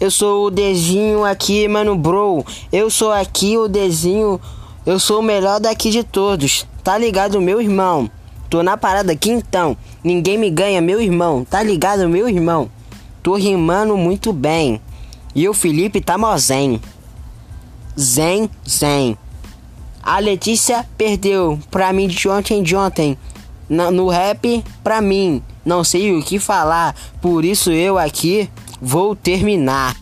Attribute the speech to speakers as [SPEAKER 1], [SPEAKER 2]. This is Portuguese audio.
[SPEAKER 1] Eu sou o Dezinho aqui, mano, bro. Eu sou aqui o Dezinho. Eu sou o melhor daqui de todos. Tá ligado, meu irmão? Tô na parada aqui então. Ninguém me ganha, meu irmão. Tá ligado, meu irmão? Tô rimando muito bem. E o Felipe tá mó zen. Zen, zen. A Letícia perdeu pra mim de ontem de ontem. No rap, pra mim. Não sei o que falar. Por isso eu aqui vou terminar.